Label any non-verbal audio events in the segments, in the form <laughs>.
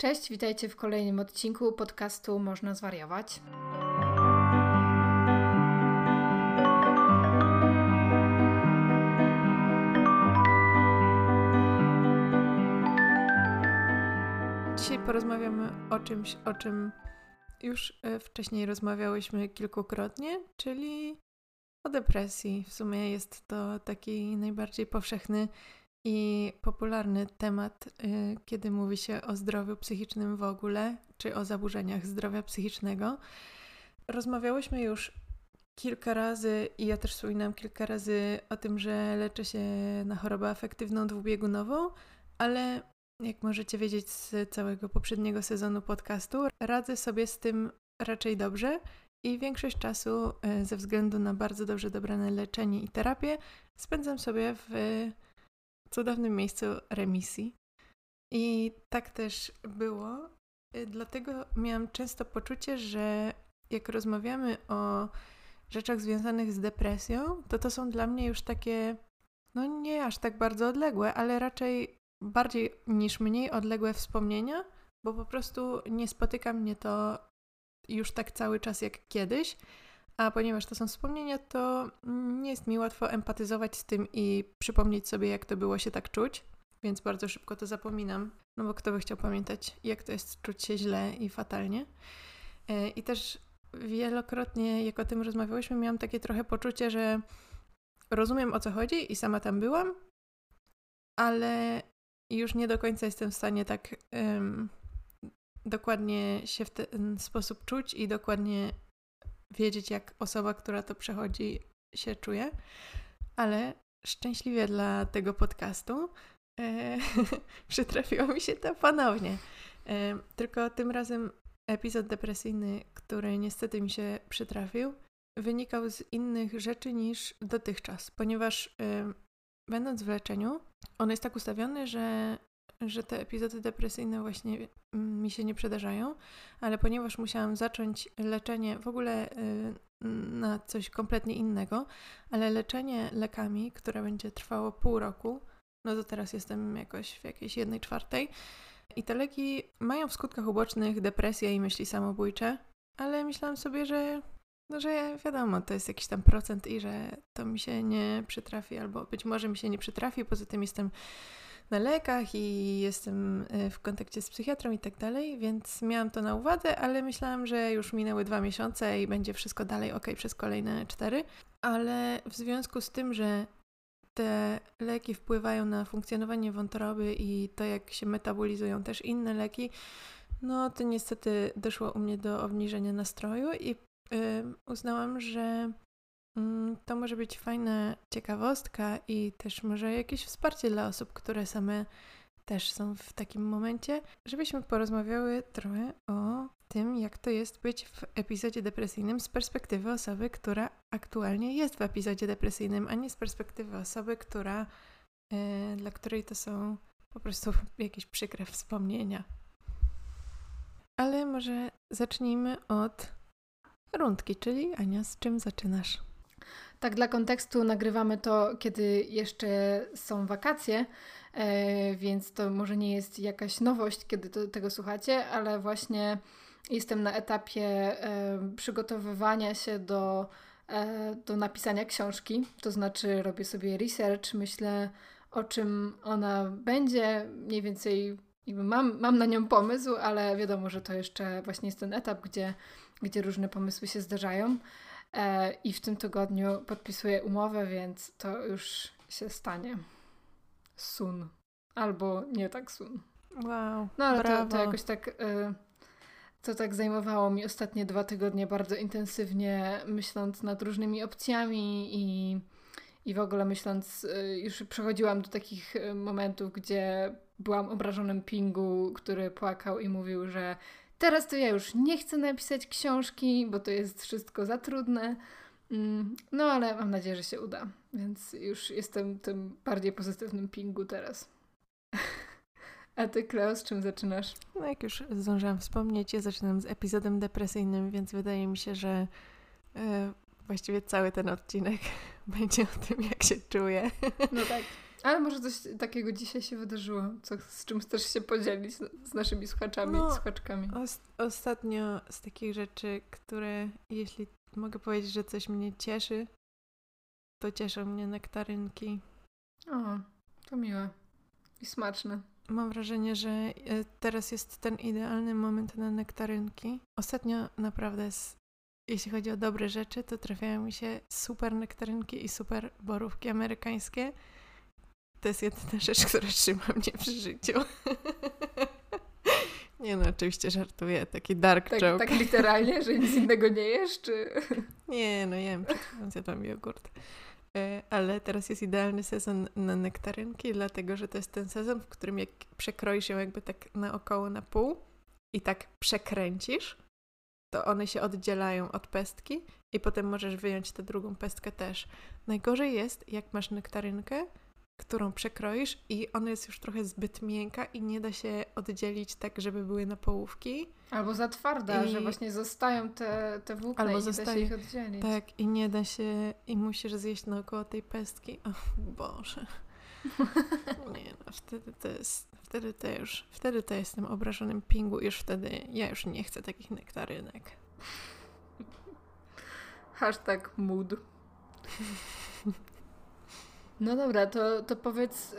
Cześć, witajcie w kolejnym odcinku podcastu Można zwariować. Dzisiaj porozmawiamy o czymś, o czym już e, wcześniej rozmawiałyśmy kilkukrotnie, czyli o depresji. W sumie jest to taki najbardziej powszechny i popularny temat, y, kiedy mówi się o zdrowiu psychicznym w ogóle, czy o zaburzeniach zdrowia psychicznego. Rozmawiałyśmy już kilka razy i ja też wspominam kilka razy o tym, że leczę się na chorobę afektywną dwubiegunową, ale jak możecie wiedzieć z całego poprzedniego sezonu podcastu, radzę sobie z tym raczej dobrze i większość czasu y, ze względu na bardzo dobrze dobrane leczenie i terapię spędzam sobie w cudownym miejscu remisji. I tak też było. Y, dlatego miałam często poczucie, że jak rozmawiamy o rzeczach związanych z depresją, to to są dla mnie już takie, no nie aż tak bardzo odległe, ale raczej bardziej niż mniej odległe wspomnienia, bo po prostu nie spotyka mnie to już tak cały czas jak kiedyś. A ponieważ to są wspomnienia, to nie jest mi łatwo empatyzować z tym i przypomnieć sobie, jak to było się tak czuć, więc bardzo szybko to zapominam, no bo kto by chciał pamiętać, jak to jest czuć się źle i fatalnie. E, I też wielokrotnie, jak o tym rozmawiałyśmy, miałam takie trochę poczucie, że rozumiem o co chodzi i sama tam byłam, ale już nie do końca jestem w stanie tak um, dokładnie się w ten sposób czuć i dokładnie wiedzieć, jak osoba, która to przechodzi, się czuje, ale szczęśliwie dla tego podcastu e, <laughs> mi się to ponownie. E, tylko tym razem epizod depresyjny, który niestety mi się przytrafił, wynikał z innych rzeczy niż dotychczas, ponieważ e, będąc w leczeniu, on jest tak ustawiony, że że te epizody depresyjne właśnie mm, mi się nie przydarzają, ale ponieważ musiałam zacząć leczenie w ogóle y, na coś kompletnie innego, ale leczenie lekami, które będzie trwało pół roku, no to teraz jestem jakoś w jakiejś jednej czwartej. I te leki mają w skutkach ubocznych depresję i myśli samobójcze, ale myślałam sobie, że no, że wiadomo, to jest jakiś tam procent i że to mi się nie przytrafi, albo być może mi się nie przytrafi. Poza tym jestem na lekach i jestem e, w kontakcie z psychiatrą i tak dalej, więc miałam to na uwadze, ale myślałam, że już minęły dwa miesiące i będzie wszystko dalej ok przez kolejne cztery. Ale w związku z tym, że te leki wpływają na funkcjonowanie wątroby i to, jak się metabolizują też inne leki, no to niestety doszło u mnie do obniżenia nastroju i yy, uznałam, że to może być fajna ciekawostka i też może jakieś wsparcie dla osób, które same też są w takim momencie, żebyśmy porozmawiały trochę o tym, jak to jest być w epizodzie depresyjnym z perspektywy osoby, która aktualnie jest w epizodzie depresyjnym, a nie z perspektywy osoby, która, yy, dla której to są po prostu <laughs> jakieś przykre wspomnienia. Ale może zacznijmy od rundki, czyli Ania, z czym zaczynasz? Tak, dla kontekstu nagrywamy to, kiedy jeszcze są wakacje, e, więc to może nie jest jakaś nowość, kiedy to, tego słuchacie, ale właśnie jestem na etapie e, przygotowywania się do, e, do napisania książki. To znaczy, robię sobie research, myślę o czym ona będzie, mniej więcej mam, mam na nią pomysł, ale wiadomo, że to jeszcze właśnie jest ten etap, gdzie, gdzie różne pomysły się zdarzają. E, I w tym tygodniu podpisuję umowę, więc to już się stanie. Sun. Albo nie tak sun. Wow. No ale to, to, jakoś tak. E, to tak zajmowało mi ostatnie dwa tygodnie bardzo intensywnie, myśląc nad różnymi opcjami i, i w ogóle myśląc, e, już przechodziłam do takich momentów, gdzie byłam obrażonym pingu, który płakał i mówił, że Teraz to ja już nie chcę napisać książki, bo to jest wszystko za trudne. Mm, no ale mam nadzieję, że się uda. Więc już jestem tym bardziej pozytywnym pingu teraz. <laughs> A ty, Klaus, czym zaczynasz? No jak już zdążyłam wspomnieć, ja zaczynam z epizodem depresyjnym, więc wydaje mi się, że yy, właściwie cały ten odcinek <laughs> będzie o tym, jak się czuję. No tak. Ale może coś takiego dzisiaj się wydarzyło, co, z czym chcesz się podzielić z naszymi słuchaczami no, i słuchaczkami. Os ostatnio z takich rzeczy, które jeśli mogę powiedzieć, że coś mnie cieszy, to cieszą mnie nektarynki. O, to miłe i smaczne. Mam wrażenie, że e, teraz jest ten idealny moment na nektarynki. Ostatnio naprawdę, jeśli chodzi o dobre rzeczy, to trafiają mi się super nektarynki i super borówki amerykańskie. To jest jedyna rzecz, która trzyma mnie przy życiu. <laughs> Nie no, oczywiście żartuję, taki dark tak, joke. Tak literalnie, że nic innego nie jesz, czy... <laughs> Nie, no jem, zjadłam jogurt. E, ale teraz jest idealny sezon na nektarynki, dlatego że to jest ten sezon, w którym jak przekroisz ją jakby tak naokoło na pół i tak przekręcisz, to one się oddzielają od pestki i potem możesz wyjąć tę drugą pestkę też. Najgorzej jest, jak masz nektarynkę, którą przekroisz i ona jest już trochę zbyt miękka i nie da się oddzielić tak, żeby były na połówki. Albo za twarda, I... że właśnie zostają te, te włókna Albo i nie zostaje, da się ich oddzielić. Tak, i nie da się, i musisz zjeść naokoło tej pestki. O Boże. <laughs> nie no, wtedy to jest, wtedy to już, wtedy to jestem obrażonym pingu, już wtedy ja już nie chcę takich nektarynek. Hashtag mood. <laughs> No dobra, to, to powiedz,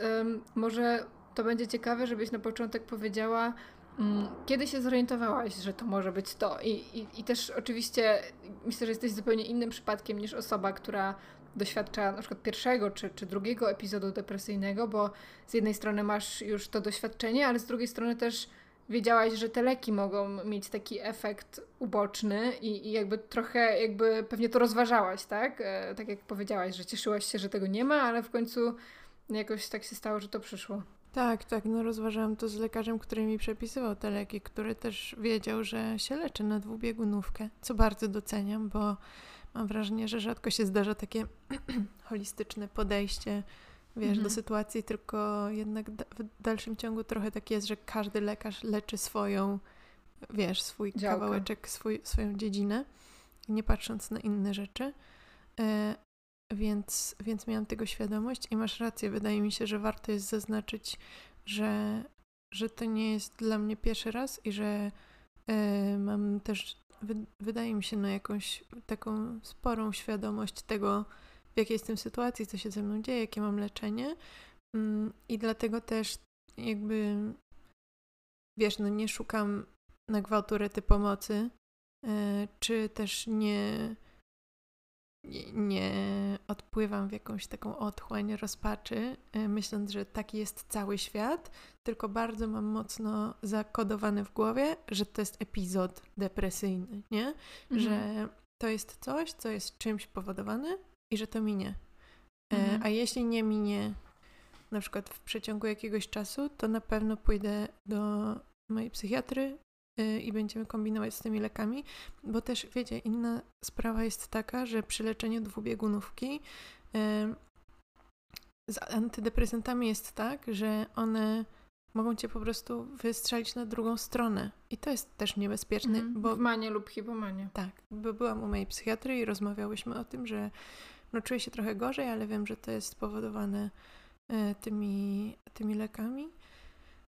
może to będzie ciekawe, żebyś na początek powiedziała, um, kiedy się zorientowałaś, że to może być to? I, i, I też oczywiście myślę, że jesteś zupełnie innym przypadkiem niż osoba, która doświadcza na przykład pierwszego czy, czy drugiego epizodu depresyjnego, bo z jednej strony masz już to doświadczenie, ale z drugiej strony też wiedziałaś, że te leki mogą mieć taki efekt uboczny i, i jakby trochę jakby pewnie to rozważałaś, tak? E, tak jak powiedziałaś, że cieszyłaś się, że tego nie ma, ale w końcu jakoś tak się stało, że to przyszło. Tak, tak, no rozważałam to z lekarzem, który mi przepisywał te leki, który też wiedział, że się leczy na dwubiegunówkę, co bardzo doceniam, bo mam wrażenie, że rzadko się zdarza takie <clears throat> holistyczne podejście wiesz, mhm. do sytuacji, tylko jednak w dalszym ciągu trochę tak jest, że każdy lekarz leczy swoją, wiesz, swój Działka. kawałeczek, swój, swoją dziedzinę, nie patrząc na inne rzeczy. E, więc, więc miałam tego świadomość i masz rację. Wydaje mi się, że warto jest zaznaczyć, że, że to nie jest dla mnie pierwszy raz i że e, mam też, wy, wydaje mi się, na jakąś taką sporą świadomość tego, jakiej jestem sytuacji, co się ze mną dzieje, jakie mam leczenie. Mm, I dlatego też jakby wiesz, no nie szukam na gwałtu rety pomocy, e, czy też nie, nie odpływam w jakąś taką otchłań rozpaczy, e, myśląc, że taki jest cały świat, tylko bardzo mam mocno zakodowane w głowie, że to jest epizod depresyjny, nie? Mhm. Że to jest coś, co jest czymś powodowane, i że to minie. E, mhm. A jeśli nie minie na przykład w przeciągu jakiegoś czasu, to na pewno pójdę do mojej psychiatry e, i będziemy kombinować z tymi lekami, bo też wiecie, inna sprawa jest taka, że przy leczeniu dwubiegunówki e, z antydepresantami jest tak, że one mogą cię po prostu wystrzelić na drugą stronę. I to jest też niebezpieczne, mm, bo... W manie lub hipomanie. Tak, bo byłam u mojej psychiatry i rozmawiałyśmy o tym, że no, czuję się trochę gorzej, ale wiem, że to jest spowodowane e, tymi, tymi lekami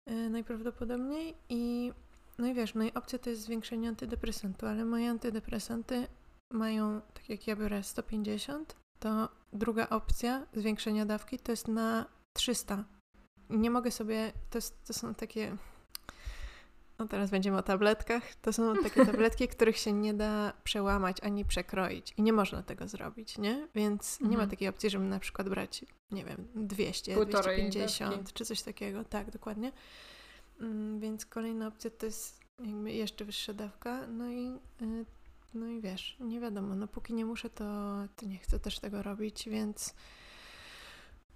e, najprawdopodobniej i no i wiesz, no i opcja to jest zwiększenie antydepresantu, ale moje antydepresanty mają, tak jak ja biorę 150, to druga opcja zwiększenia dawki to jest na 300. Nie mogę sobie, to, jest, to są takie no teraz będziemy o tabletkach. To są <laughs> takie tabletki, których się nie da przełamać ani przekroić. I nie można tego zrobić, nie? Więc nie ma mhm. takiej opcji, żeby na przykład brać, nie wiem, 200, Półtorej 250 dawki. czy coś takiego. Tak, dokładnie. Mm, więc kolejna opcja to jest jakby jeszcze wyższa dawka. No i, y, no i wiesz, nie wiadomo, no póki nie muszę, to, to nie chcę też tego robić, więc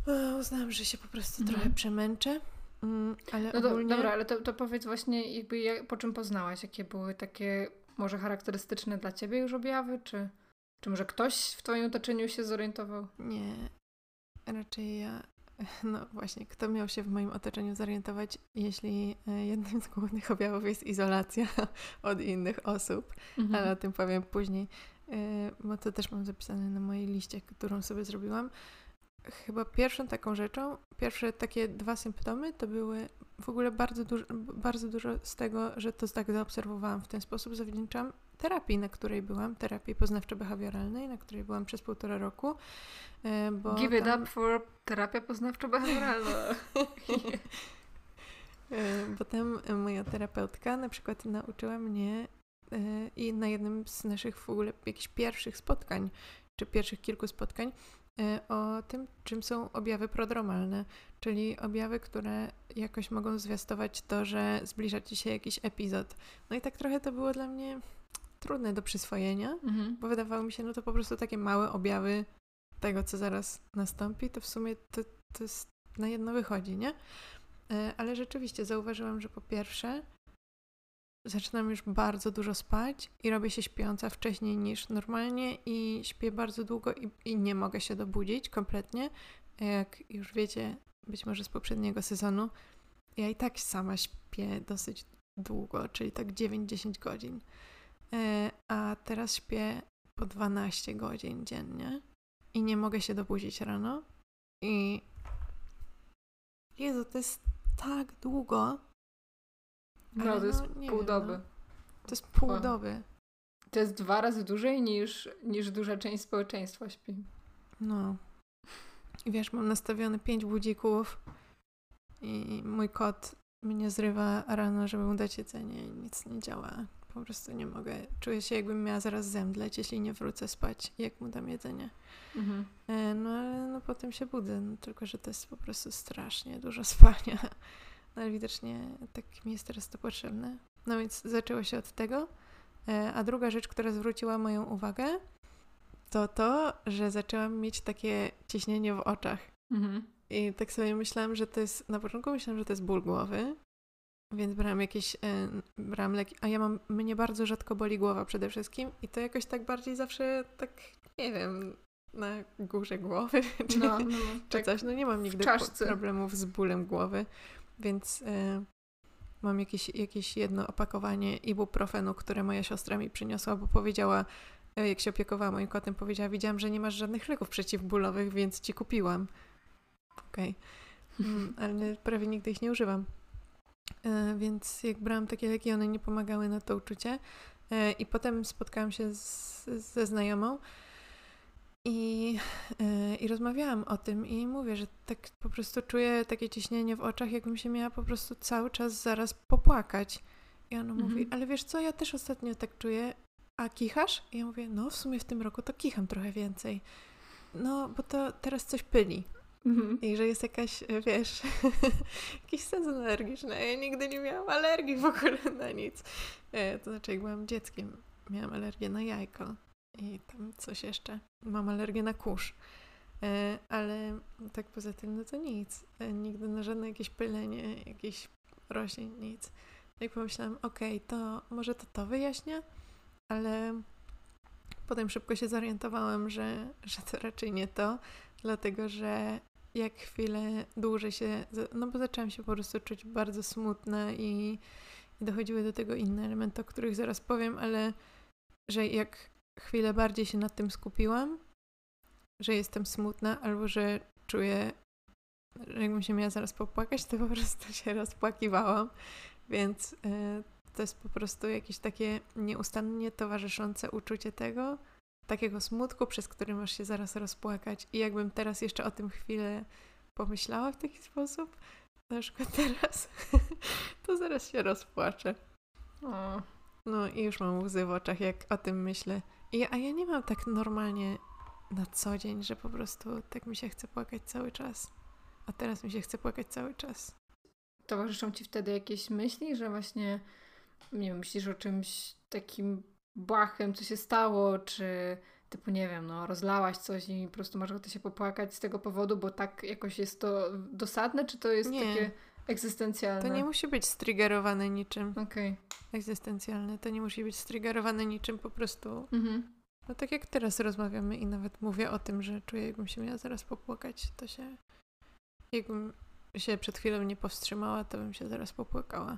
e, uznałam, że się po prostu mhm. trochę przemęczę. Mm, ale no ogólnie... dobra, ale to, to powiedz właśnie jakby jak, po czym poznałaś, jakie były takie może charakterystyczne dla ciebie już objawy, czy, czy może ktoś w twoim otoczeniu się zorientował? Nie, raczej ja, <laughs> no właśnie, kto miał się w moim otoczeniu zorientować, jeśli e, jednym z głównych objawów jest izolacja <laughs> od innych osób, mhm. ale o tym powiem później, e, bo to też mam zapisane na mojej liście, którą sobie zrobiłam. Chyba pierwszą taką rzeczą, pierwsze takie dwa symptomy to były w ogóle bardzo dużo, bardzo dużo z tego, że to tak zaobserwowałam w ten sposób, zawdzięczam terapii, na której byłam, terapii poznawczo-behawioralnej, na której byłam przez półtora roku. E, bo Give it up for terapia poznawczo-behawioralna. <laughs> E, bo tam moja terapeutka na przykład nauczyła mnie e, i na jednym z naszych w ogóle jakichś pierwszych spotkań, czy pierwszych kilku spotkań, o tym, czym są objawy prodromalne, czyli objawy, które jakoś mogą zwiastować to, że zbliża ci się jakiś epizod. No i tak trochę to było dla mnie trudne do przyswojenia, mhm. bo wydawało mi się, no to po prostu takie małe objawy tego, co zaraz nastąpi, to w sumie to, to jest na jedno wychodzi, nie? E, ale rzeczywiście zauważyłam, że po pierwsze zaczynam już bardzo dużo spać i robię się śpiąca wcześniej niż normalnie i śpię bardzo długo i, i nie mogę się dobudzić kompletnie. Jak już wiecie, być może z poprzedniego sezonu, ja i tak sama śpię dosyć długo, czyli tak 9-10 godzin. E, a teraz śpię po 12 godzin dziennie i nie mogę się dobudzić rano. I Jezu, to jest tak długo. No, to jest no, pół wiem, doby. No. To jest pół o. doby. To jest dwa razy dłużej niż, niż duża część społeczeństwa śpi. No. I wiesz, mam nastawione pięć budzików i mój kot mnie zrywa rano, żeby mu dać jedzenie i nic nie działa. Po prostu nie mogę. Czuję się, jakbym miała zaraz zemdleć, jeśli nie wrócę spać, jak mu dam jedzenie. Mhm. E, no ale no, potem się budzę, no, tylko że to jest po prostu strasznie dużo <laughs> spania. No ale widocznie tak mi jest teraz to potrzebne. No więc zaczęło się od tego. E, a druga rzecz, która zwróciła moją uwagę, to to, że zaczęłam mieć takie ciśnienie w oczach. Mhm. I tak sobie myślałam, że to jest, na początku myślałam, że to jest ból głowy, więc brałam jakieś, e, brałam leki, a ja mam, mnie bardzo rzadko boli głowa przede wszystkim i to jakoś tak bardziej zawsze tak, nie wiem, na górze głowy, <laughs> czy, no, no, czy tak coś. No nie mam nigdy problemów z bólem głowy, więc e, mam jakieś, jakieś jedno opakowanie ibuprofenu, które moja siostra mi przyniosła, bo powiedziała, e, jak się opiekowała moim kotem, powiedziała, widziałam, że nie masz żadnych leków przeciwbólowych, więc ci kupiłam. Okej. Okay. Mm, ale prawie nigdy ich nie używam. E, więc jak brałam takie leki, one nie pomagały na to uczucie. E, I potem spotkałam się z, ze znajomą i, e, i rozmawiałam o tym i mówię, że tak po prostu czuję takie ciśnienie w oczach, jakbym się miała po prostu cały czas zaraz popłakać. I ona mhm. mówi, ale wiesz co, ja też ostatnio tak czuję, a kichasz? I ja mówię, no w sumie w tym roku to kicham trochę więcej. No, bo to teraz coś pyli. Mhm. I że jest jakaś, e, wiesz, <laughs> jakiś sezon alergiczny. Ja nigdy nie miałam alergii w ogóle na nic. E, to znaczy, jak byłam dzieckiem, miałam alergię na jajko i tam coś jeszcze. Mam alergię na kurz. E, ale tak poza tym, no to nic. Nigdy na żadne jakieś pylenie, jakieś roślin, nic. I pomyślałam, okej, okay, to może to to wyjaśnia, ale potem szybko się zorientowałam, że, że to raczej nie to, dlatego że jak chwilę dłużej się, no bo zaczęłam się po prostu czuć bardzo smutna i, i dochodziły do tego inne elementy, o których zaraz powiem, ale że jak chwilę bardziej się nad tym skupiłam, że jestem smutna albo że czuję, że jakbym się miała zaraz popłakać, to po prostu się rozpłakiwałam, więc y, to jest po prostu jakieś takie nieustannie towarzyszące uczucie tego, takiego smutku, przez który masz się zaraz rozpłakać. I jakbym teraz jeszcze o tym chwilę pomyślała w taki sposób, na przykład <laughs> teraz, to zaraz się rozpłaczę. No i już mam łzy w oczach, jak o tym myślę. I, a ja nie mam tak normalnie na co dzień, że po prostu tak mi się chce płakać cały czas. A teraz mi się chce płakać cały czas. Towarzyszą ci wtedy jakieś myśli, że właśnie, nie wiem, myślisz o czymś takim błahym, co się stało, czy typu, nie wiem, no, rozlałaś coś i po prostu masz ochotę się popłakać z tego powodu, bo tak jakoś jest to dosadne, czy to jest nie. takie egzystencjalne? To nie musi być striggerowane niczym. Okej. Okay. Egzystencjalne. To nie musi być striggerowane niczym po prostu. Mhm. No tak jak teraz rozmawiamy i nawet mówię o tym, że czuję, jakbym się miała zaraz popłakać, to się... Jakbym się przed chwilą nie powstrzymała, to bym się zaraz popłakała.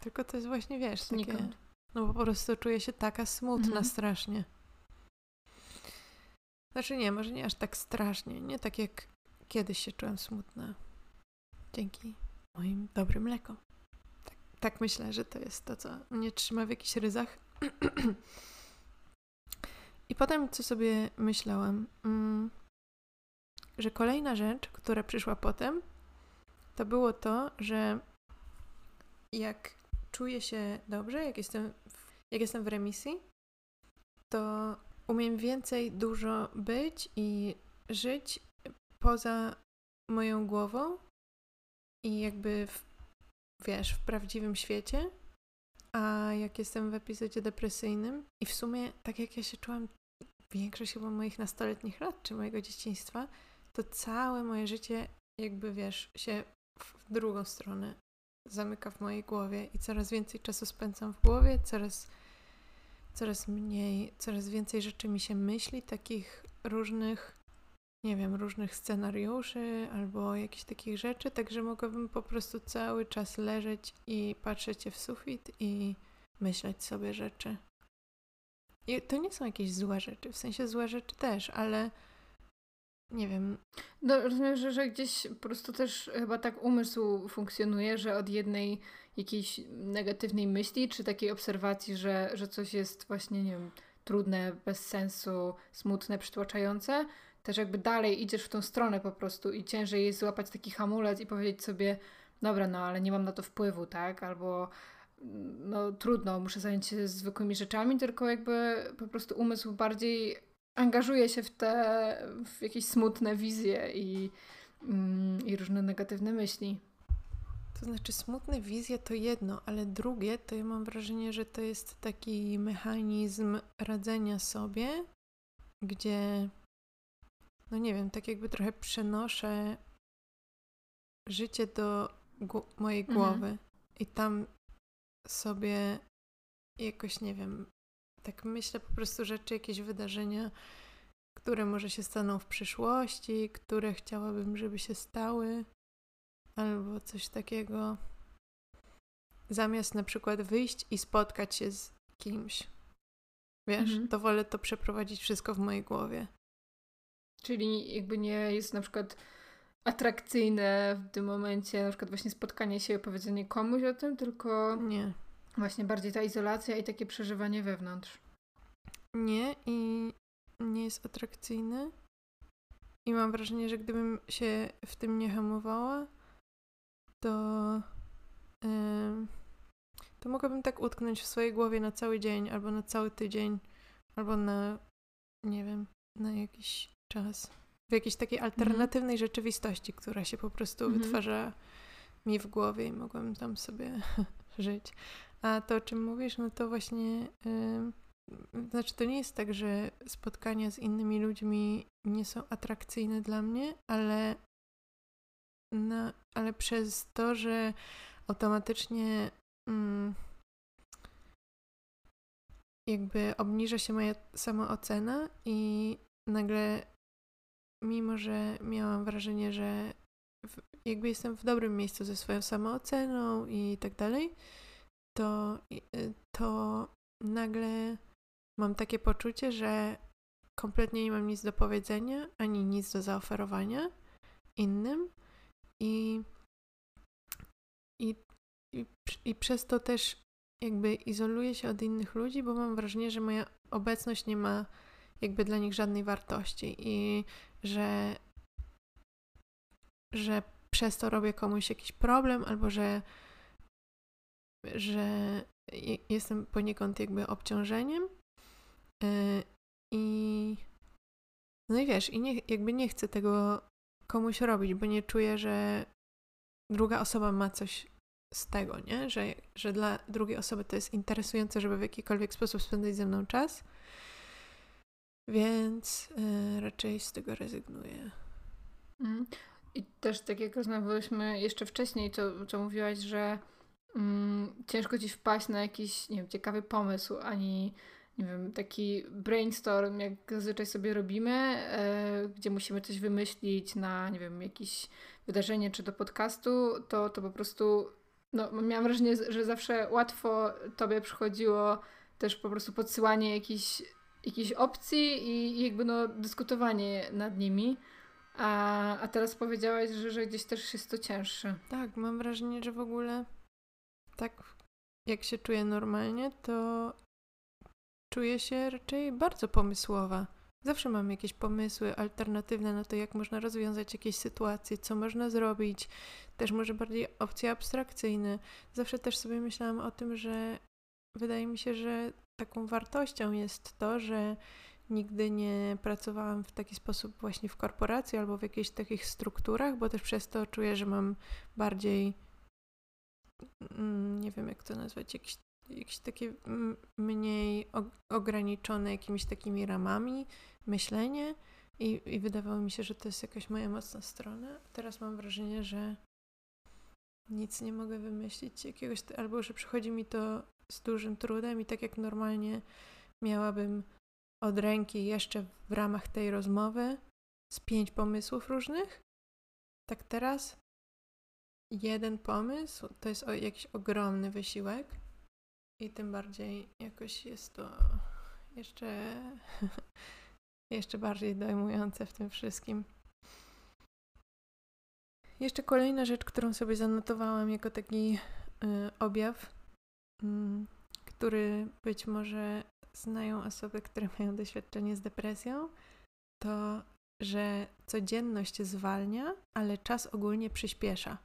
Tylko to jest właśnie, wiesz, takie... No po prostu czuję się taka smutna mhm. strasznie. Znaczy nie, może nie aż tak strasznie. Nie tak jak kiedyś się czułam smutna. Dzięki moim dobrym mlekom. Tak, tak myślę, że to jest to, co mnie trzyma w jakichś ryzach. <clears throat> I potem, co sobie myślałam, mm, że kolejna rzecz, która przyszła potem, to było to, że jak czuję się dobrze, jak jestem w, jak jestem w remisji, to umiem więcej dużo być i żyć poza moją głową i jakby w, wiesz, w prawdziwym świecie. A jak jestem w epizodzie depresyjnym i w sumie tak jak ja się czułam większość chyba moich nastoletnich lat czy mojego dzieciństwa, to całe moje życie jakby wiesz, się w drugą stronę zamyka w mojej głowie i coraz więcej czasu spędzam w głowie, coraz, coraz mniej, coraz więcej rzeczy mi się myśli, takich różnych, nie wiem, różnych scenariuszy albo jakichś takich rzeczy, także mogłabym po prostu cały czas leżeć i patrzeć w sufit i myśleć sobie rzeczy. I to nie są jakieś złe rzeczy, w sensie złe rzeczy też, ale nie wiem. No, rozumiem, że, że gdzieś po prostu też chyba tak umysł funkcjonuje, że od jednej jakiejś negatywnej myśli, czy takiej obserwacji, że, że coś jest właśnie, nie wiem, trudne, bez sensu, smutne, przytłaczające, też jakby dalej idziesz w tą stronę po prostu i ciężej jest złapać taki hamulec i powiedzieć sobie, dobra, no ale nie mam na to wpływu, tak? Albo no trudno, muszę zająć się zwykłymi rzeczami, tylko jakby po prostu umysł bardziej angażuje się w te w jakieś smutne wizje i, mm, i różne negatywne myśli. To znaczy, smutne wizje to jedno, ale drugie to ja mam wrażenie, że to jest taki mechanizm radzenia sobie, gdzie, no nie wiem, tak jakby trochę przenoszę życie do mojej mhm. głowy mhm. i tam sobie jakoś, nie wiem, tak myślę po prostu rzeczy, jakieś wydarzenia, które może się staną w przyszłości, które chciałabym, żeby się stały, albo coś takiego. Zamiast na przykład wyjść i spotkać się z kimś. Wiesz, mhm. to wolę to przeprowadzić wszystko w mojej głowie. Czyli jakby nie jest na przykład atrakcyjne w tym momencie, na przykład właśnie spotkanie się i opowiedzenie komuś o tym, tylko nie. właśnie bardziej ta izolacja i takie przeżywanie wewnątrz. Nie i nie jest atrakcyjny. I mam wrażenie, że gdybym się w tym nie hamowała, to yy, to mogłabym tak utknąć w swojej głowie na cały dzień, albo na cały tydzień, albo na nie wiem, na jakiś czas w jakiejś takiej mhm. alternatywnej rzeczywistości, która się po prostu mhm. wytwarza mi w głowie i mogłam tam sobie <laughs> żyć. A to, o czym mówisz, no to właśnie. Yy, znaczy, to nie jest tak, że spotkania z innymi ludźmi nie są atrakcyjne dla mnie, ale, na, ale przez to, że automatycznie mm, jakby obniża się moja samoocena i nagle mimo że miałam wrażenie, że w, jakby jestem w dobrym miejscu ze swoją samooceną i tak dalej, to, y, to nagle mam takie poczucie, że kompletnie nie mam nic do powiedzenia, ani nic do zaoferowania innym i, i, i, i przez to też jakby izoluję się od innych ludzi, bo mam wrażenie, że moja obecność nie ma jakby dla nich żadnej wartości i że, że przez to robię komuś jakiś problem, albo że, że jestem poniekąd jakby obciążeniem. Y, I no i wiesz, i nie, jakby nie chcę tego komuś robić, bo nie czuję, że druga osoba ma coś z tego, nie? Że, że dla drugiej osoby to jest interesujące, żeby w jakikolwiek sposób spędzać ze mną czas. Więc y, raczej z tego rezygnuję. Mm. I też tak jak rozmawialiśmy jeszcze wcześniej, co, co mówiłaś, że mm, ciężko ci wpaść na jakiś, nie wiem, ciekawy pomysł, ani nie wiem, taki brainstorm, jak zazwyczaj sobie robimy, e, gdzie musimy coś wymyślić na, nie wiem, jakieś wydarzenie czy do podcastu, to, to po prostu, no, miałam wrażenie, że zawsze łatwo tobie przychodziło też po prostu podsyłanie jakichś jakichś opcji i, i jakby no dyskutowanie nad nimi. A, a teraz powiedziałaś, że, że gdzieś też jest to cięższe. Tak, mam wrażenie, że w ogóle tak jak się czuję normalnie, to czuję się raczej bardzo pomysłowa. Zawsze mam jakieś pomysły alternatywne na to, jak można rozwiązać jakieś sytuacje, co można zrobić. Też może bardziej opcje abstrakcyjne. Zawsze też sobie myślałam o tym, że wydaje mi się, że taką wartością jest to, że nigdy nie pracowałam w taki sposób właśnie w korporacji albo w jakichś takich strukturach, bo też przez to czuję, że mam bardziej mm, nie wiem jak to nazwać, jakieś, jakieś takie mniej ograniczone jakimiś takimi ramami myślenie i, i wydawało mi się, że to jest jakaś moja mocna strona. Teraz mam wrażenie, że nic nie mogę wymyślić jakiegoś, albo że przychodzi mi to z dużym trudem i tak jak normalnie miałabym od ręki jeszcze w ramach tej rozmowy z pięć pomysłów różnych, tak teraz jeden pomysł to jest jakiś ogromny wysiłek i tym bardziej jakoś jest to jeszcze <laughs> jeszcze bardziej dojmujące w tym wszystkim. Jeszcze kolejna rzecz, którą sobie zanotowałam jako taki y, objaw, który być może znają osoby, które mają doświadczenie z depresją, to że codzienność zwalnia, ale czas ogólnie przyspiesza.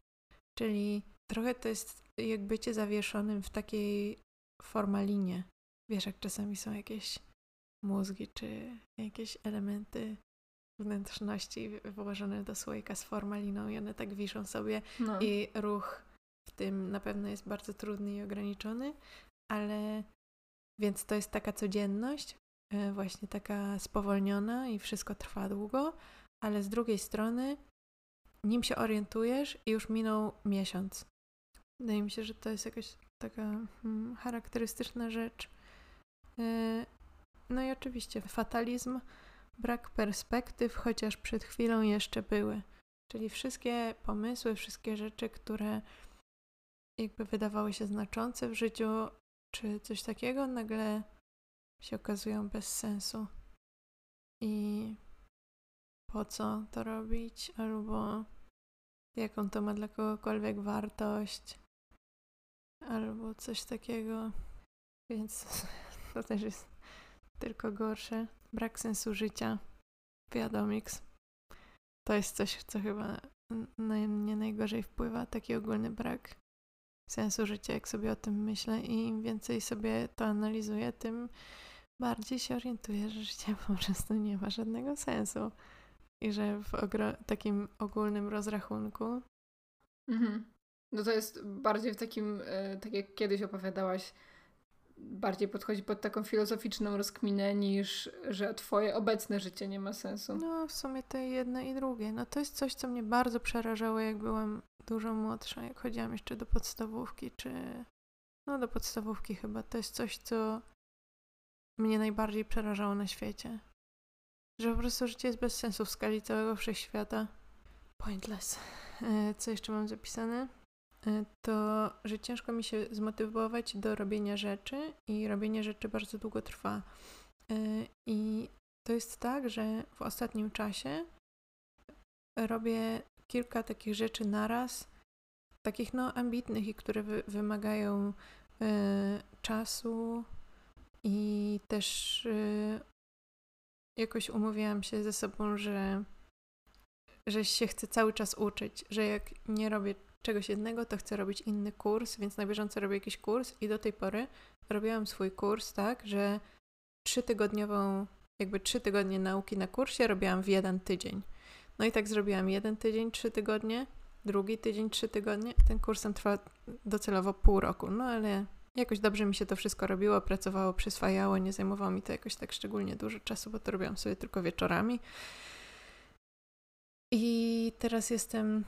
Czyli trochę to jest jak bycie zawieszonym w takiej formalinie. Wiesz, jak czasami są jakieś mózgi czy jakieś elementy wnętrzności włożone do słoika z formaliną i one tak wiszą sobie no. i ruch w tym na pewno jest bardzo trudny i ograniczony, ale więc to jest taka codzienność, e, właśnie taka spowolniona i wszystko trwa długo, ale z drugiej strony nim się orientujesz i już minął miesiąc. Wydaje mi się, że to jest jakaś taka hmm, charakterystyczna rzecz. E, no i oczywiście fatalizm, brak perspektyw, chociaż przed chwilą jeszcze były. Czyli wszystkie pomysły, wszystkie rzeczy, które jakby wydawały się znaczące w życiu, czy coś takiego, nagle się okazują bez sensu. I po co to robić, albo jaką to ma dla kogokolwiek wartość, albo coś takiego. Więc <laughs> to też jest tylko gorsze. Brak sensu życia. Wiadomix. To jest coś, co chyba na mnie najgorzej wpływa. Taki ogólny brak sensu życia, jak sobie o tym myślę i im więcej sobie to analizuję, tym bardziej się orientuję, że życie po prostu nie ma żadnego sensu. I że w takim ogólnym rozrachunku. Mhm. No to jest bardziej w takim, e, tak jak kiedyś opowiadałaś, bardziej podchodzi pod taką filozoficzną rozkminę niż, że twoje obecne życie nie ma sensu. No, w sumie to jedno i drugie. No to jest coś, co mnie bardzo przerażało, jak byłam dużo młodsza, jak chodziłam jeszcze do podstawówki, czy... No, do podstawówki chyba. To jest coś, co mnie najbardziej przerażało na świecie. Że po prostu życie jest bez sensu w skali całego wszechświata. Pointless. E, co jeszcze mam zapisane? E, to, że ciężko mi się zmotywować do robienia rzeczy i robienie rzeczy bardzo długo trwa. E, I to jest tak, że w ostatnim czasie robię kilka takich rzeczy naraz, takich no ambitnych i które wy wymagają y, czasu i też y, jakoś umówiłam się ze sobą, że, że się chcę cały czas uczyć, że jak nie robię czegoś jednego, to chcę robić inny kurs, więc na bieżąco robię jakiś kurs i do tej pory robiłam swój kurs tak, że trzytygodniową, jakby trzy tygodnie nauki na kursie robiłam w jeden tydzień. No i tak zrobiłam jeden tydzień, trzy tygodnie, drugi tydzień, trzy tygodnie. Ten kurs trwa docelowo pół roku, no ale jakoś dobrze mi się to wszystko robiło, pracowało, przyswajało, nie zajmowało mi to jakoś tak szczególnie dużo czasu, bo to robiłam sobie tylko wieczorami. I teraz jestem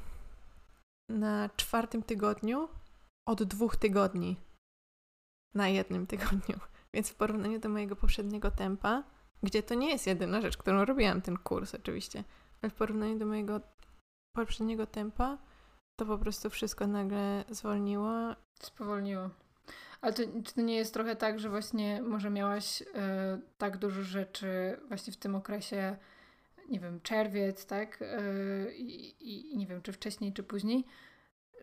na czwartym tygodniu od dwóch tygodni na jednym tygodniu. <laughs> Więc w porównaniu do mojego poprzedniego tempa, gdzie to nie jest jedyna rzecz, którą robiłam, ten kurs oczywiście, ale w porównaniu do mojego poprzedniego tempa, to po prostu wszystko nagle zwolniło. Spowolniło. Ale to, czy to nie jest trochę tak, że właśnie może miałaś y, tak dużo rzeczy właśnie w tym okresie nie wiem, czerwiec, tak? Yy, I, I nie wiem, czy wcześniej, czy później,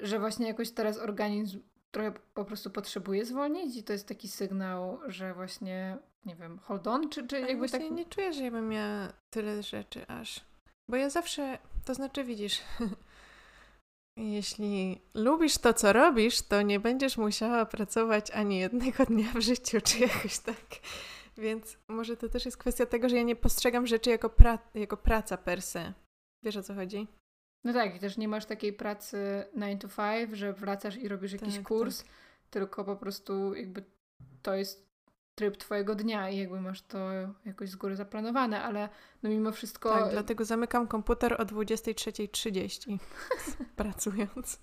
że właśnie jakoś teraz organizm trochę po prostu potrzebuje zwolnić i to jest taki sygnał, że właśnie, nie wiem, hold on, czy, czy jakby tak... nie czuję, że ja bym miała tyle rzeczy aż. Bo ja zawsze, to znaczy widzisz, <laughs> jeśli lubisz to, co robisz, to nie będziesz musiała pracować ani jednego dnia w życiu, czy jakoś tak. Więc może to też jest kwestia tego, że ja nie postrzegam rzeczy jako, pra jako praca per se. Wiesz o co chodzi? No tak, i też nie masz takiej pracy 9 to 5, że wracasz i robisz jakiś tak, kurs, tak. tylko po prostu jakby to jest tryb twojego dnia i jakby masz to jakoś z góry zaplanowane, ale no mimo wszystko... Tak, dlatego zamykam komputer o 23.30 <laughs> pracując.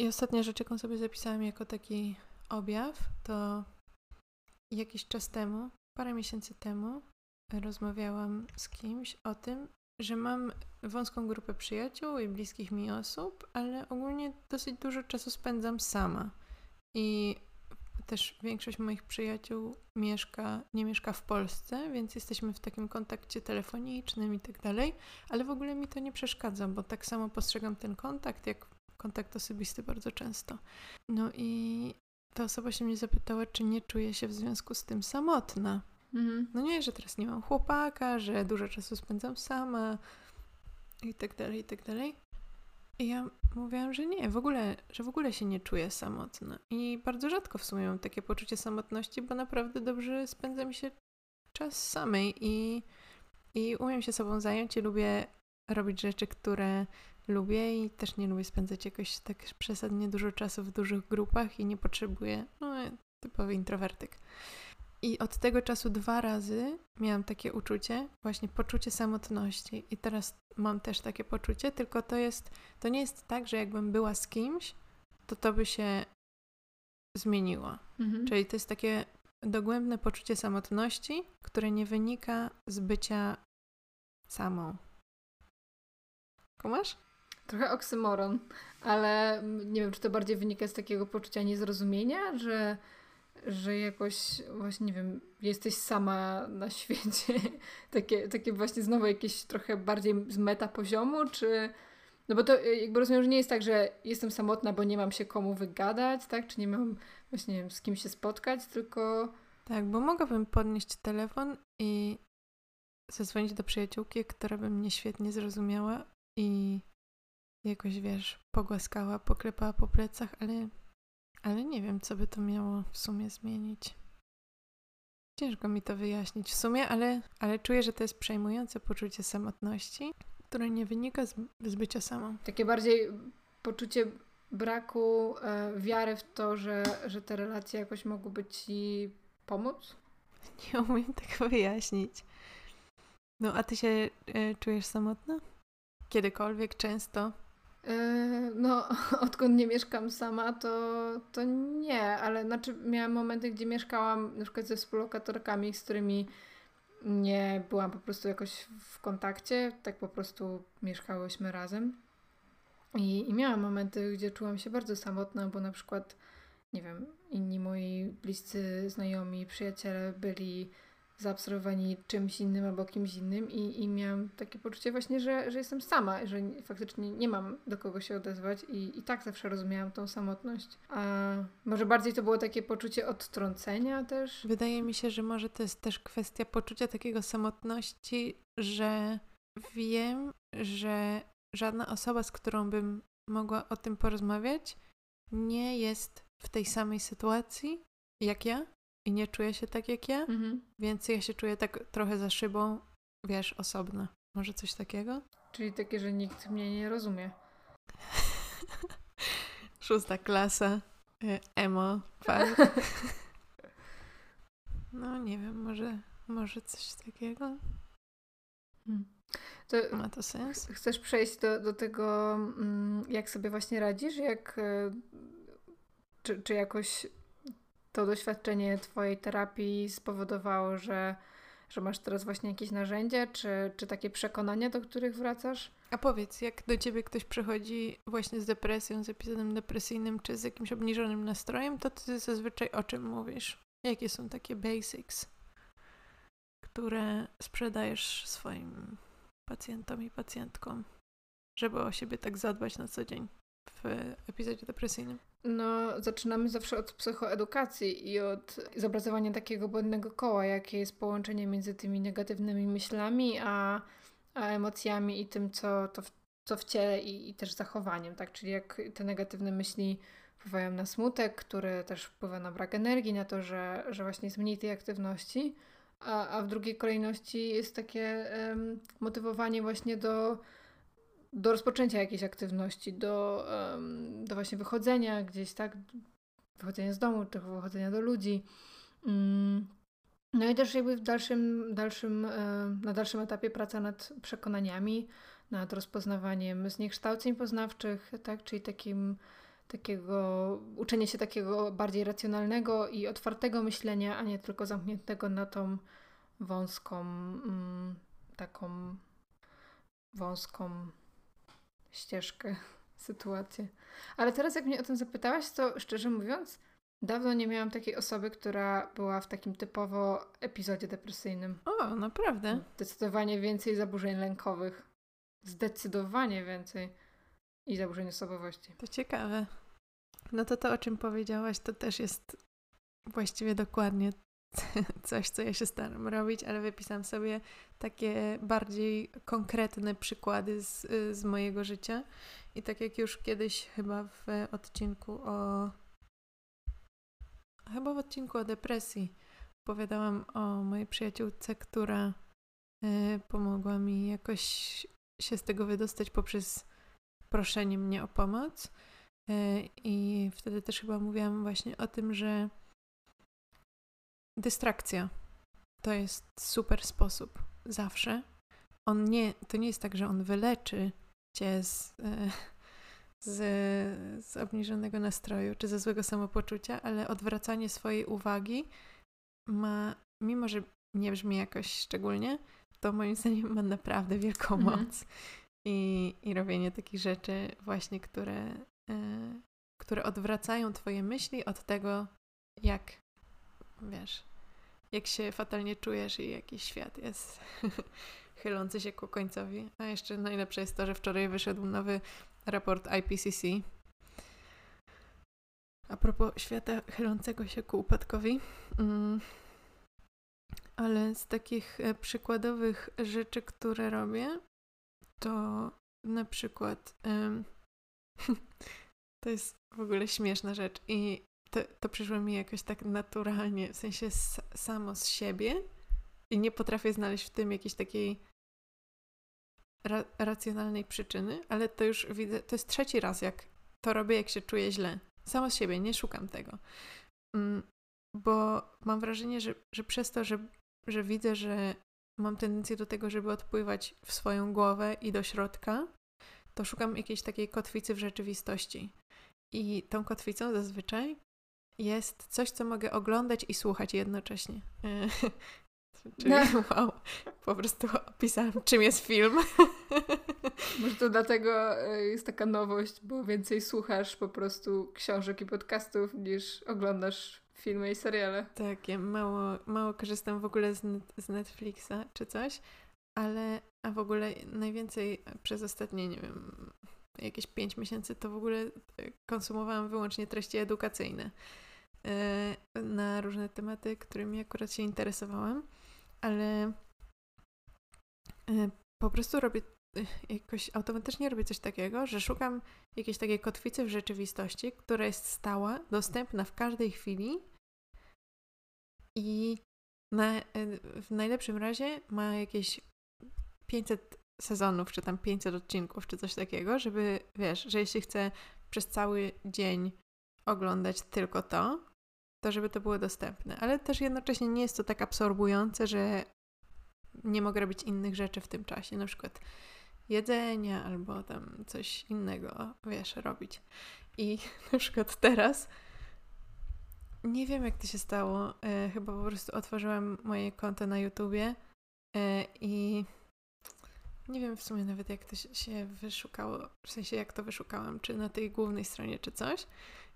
I ostatnia rzecz, jaką sobie zapisałam jako taki objaw, to jakiś czas temu, parę miesięcy temu, rozmawiałam z kimś o tym, że mam wąską grupę przyjaciół i bliskich mi osób, ale ogólnie dosyć dużo czasu spędzam sama. I też większość moich przyjaciół mieszka, nie mieszka w Polsce, więc jesteśmy w takim kontakcie telefonicznym i tak dalej, ale w ogóle mi to nie przeszkadza, bo tak samo postrzegam ten kontakt, jak kontakt osobisty bardzo często. No i ta osoba się mnie zapytała, czy nie czuję się w związku z tym samotna. Mhm. No nie, że teraz nie mam chłopaka, że dużo czasu spędzam sama i tak dalej, i tak dalej. I ja mówiłam, że nie, w ogóle, że w ogóle się nie czuję samotna. I bardzo rzadko w sumie mam takie poczucie samotności, bo naprawdę dobrze spędza mi się czas samej i, i umiem się sobą zająć i lubię robić rzeczy, które lubię i też nie lubię spędzać jakoś tak przesadnie dużo czasu w dużych grupach i nie potrzebuję, no typowy introwertyk. I od tego czasu dwa razy miałam takie uczucie, właśnie poczucie samotności. I teraz mam też takie poczucie, tylko to jest, to nie jest tak, że jakbym była z kimś, to to by się zmieniło. Mhm. Czyli to jest takie dogłębne poczucie samotności, które nie wynika z bycia samą. Kumasz? Trochę oksymoron, ale nie wiem, czy to bardziej wynika z takiego poczucia niezrozumienia, że że jakoś właśnie, nie wiem, jesteś sama na <laughs> świecie. takie, takie właśnie znowu jakieś trochę bardziej z meta poziomu, czy... No bo to jakby rozumiem, że nie jest tak, że jestem samotna, bo nie mam się komu wygadać, tak? Czy nie mam właśnie nie wiem, z kim się spotkać, tylko... Tak, bo mogłabym podnieść telefon i zadzwonić do przyjaciółki, która by mnie świetnie zrozumiała i jakoś, wiesz, pogłaskała, poklepała po plecach, ale ale nie wiem, co by to miało w sumie zmienić. Ciężko mi to wyjaśnić w sumie, ale, ale czuję, że to jest przejmujące poczucie samotności, które nie wynika z, z bycia samą. Takie bardziej poczucie braku e, wiary w to, że, że te relacje jakoś mogłyby ci pomóc? <laughs> Nie umiem tego wyjaśnić. No, a ty się e, czujesz samotna? Kiedykolwiek, często? Yy, no, <laughs> odkąd nie mieszkam sama, to, to nie, ale znaczy miałam momenty, gdzie mieszkałam na przykład ze współlokatorkami, z którymi nie byłam po prostu jakoś w kontakcie, tak po prostu mieszkałyśmy razem. I, I miałam momenty, gdzie czułam się bardzo samotna, bo na przykład, nie wiem, inni moi bliscy znajomi, przyjaciele byli zaabsorbowani czymś innym albo kimś innym i, i miałam takie poczucie właśnie, że, że jestem sama, że faktycznie nie mam do kogo się odezwać i, i tak zawsze rozumiałam tą samotność. A może bardziej to było takie poczucie odtrącenia też? Wydaje mi się, że może to jest też kwestia poczucia takiego samotności, że wiem, że żadna osoba, z którą bym mogła o tym porozmawiać, nie jest w tej samej sytuacji jak ja i nie czuję się tak jak ja, mhm. więc ja się czuję tak trochę za szybą, wiesz, osobna. Może coś takiego? Czyli takie, że nikt mnie nie rozumie. <laughs> Szósta klasa, e, emo, <laughs> no nie wiem, może, może coś takiego? Hmm. To Ma to sens? Chcesz przejść do, do tego, mm, jak sobie właśnie radzisz? Jak, e, czy, czy jakoś to doświadczenie Twojej terapii spowodowało, że, że masz teraz właśnie jakieś narzędzie, czy, czy takie przekonania, do których wracasz? A powiedz, jak do Ciebie ktoś przychodzi właśnie z depresją, z epizodem depresyjnym, czy z jakimś obniżonym nastrojem, to Ty zazwyczaj o czym mówisz? Jakie są takie basics, które sprzedajesz swoim pacjentom i pacjentkom, żeby o siebie tak zadbać na co dzień w epizodzie depresyjnym? No, zaczynamy zawsze od psychoedukacji i od zobrazowania takiego błędnego koła, jakie jest połączenie między tymi negatywnymi myślami, a, a emocjami i tym, co, to w, co w ciele i, i też zachowaniem, tak? Czyli jak te negatywne myśli wpływają na smutek, który też wpływa na brak energii, na to, że, że właśnie jest mniej tej aktywności, a, a w drugiej kolejności jest takie um, motywowanie właśnie do do rozpoczęcia jakiejś aktywności, do, do właśnie wychodzenia gdzieś, tak? Wychodzenia z domu, czy wychodzenia do ludzi. Um, no i też jakby w dalszym, dalszym, um, na dalszym etapie praca nad przekonaniami, nad rozpoznawaniem zniekształceń poznawczych, tak? Czyli takim takiego uczenie się takiego bardziej racjonalnego i otwartego myślenia, a nie tylko zamkniętego na tą wąską, mm, taką wąską ścieżkę, <laughs> sytuację. Ale teraz, jak mnie o tym zapytałaś, to szczerze mówiąc, dawno nie miałam takiej osoby, która była w takim typowo epizodzie depresyjnym. O, naprawdę? Zdecydowanie więcej zaburzeń lękowych. Zdecydowanie więcej. I zaburzeń osobowości. To ciekawe. No to to, o czym powiedziałaś, to też jest właściwie dokładnie <laughs> coś, co ja się staram robić, ale wypisałam sobie takie bardziej konkretne przykłady z, z mojego życia. I tak jak już kiedyś chyba w odcinku o. Chyba w odcinku o depresji opowiadałam o mojej przyjaciółce, która y, pomogła mi jakoś się z tego wydostać poprzez proszenie mnie o pomoc. Y, I wtedy też chyba mówiłam właśnie o tym, że dystrakcja to jest super sposób zawsze. On nie, to nie jest tak, że on wyleczy cię z, e, z, z obniżonego nastroju czy ze złego samopoczucia, ale odwracanie swojej uwagi ma, mimo że nie brzmi jakoś szczególnie, to moim zdaniem ma naprawdę wielką mhm. moc. I, I robienie takich rzeczy właśnie, które, e, które odwracają twoje myśli od tego, jak wiesz, jak się fatalnie czujesz i jaki świat jest <laughs> chylący się ku końcowi. A jeszcze najlepsze jest to, że wczoraj wyszedł nowy raport IPCC. A propos świata chylącego się ku upadkowi. Mm. Ale z takich e, przykładowych rzeczy, które robię, to na przykład <laughs> to jest w ogóle śmieszna rzecz i to, to przyszło mi jakoś tak naturalnie, w sensie samo z siebie i nie potrafię znaleźć w tym jakiejś takiej ra racjonalnej przyczyny, ale to już widzę, to jest trzeci raz, jak to robię, jak się czuję źle. Samo z siebie, nie szukam tego. Mm, bo mam wrażenie, że, że przez to, że, że widzę, że mam tendencję do tego, żeby odpływać w swoją głowę i do środka, to szukam jakiejś takiej kotwicy w rzeczywistości. I tą kotwicą zazwyczaj jest coś, co mogę oglądać i słuchać jednocześnie. <laughs> Czyli no. wow, po prostu opisałam, czym jest film. <laughs> Może to dlatego e, jest taka nowość, bo więcej słuchasz po prostu książek i podcastów niż oglądasz filmy i seriale. Tak, ja mało, mało korzystam w ogóle z, z Netflixa czy coś, ale a w ogóle najwięcej przez ostatnie, nie wiem, jakieś 5 miesięcy to w ogóle e, konsumowałam wyłącznie treści edukacyjne. E, na różne tematy, którymi akurat się interesowałam, ale e, po prostu robię e, jakoś automatycznie robię coś takiego, że szukam jakiejś takiej kotwicy w rzeczywistości, która jest stała, dostępna w każdej chwili i na, w najlepszym razie ma jakieś 500 sezonów, czy tam 500 odcinków, czy coś takiego, żeby, wiesz, że jeśli chcę przez cały dzień oglądać tylko to, to żeby to było dostępne. Ale też jednocześnie nie jest to tak absorbujące, że nie mogę robić innych rzeczy w tym czasie, na przykład jedzenia albo tam coś innego, wiesz, robić. I <laughs> na przykład teraz nie wiem, jak to się stało. E, chyba po prostu otworzyłam moje konto na YouTubie e, i nie wiem w sumie nawet, jak to się wyszukało, w sensie jak to wyszukałam, czy na tej głównej stronie, czy coś.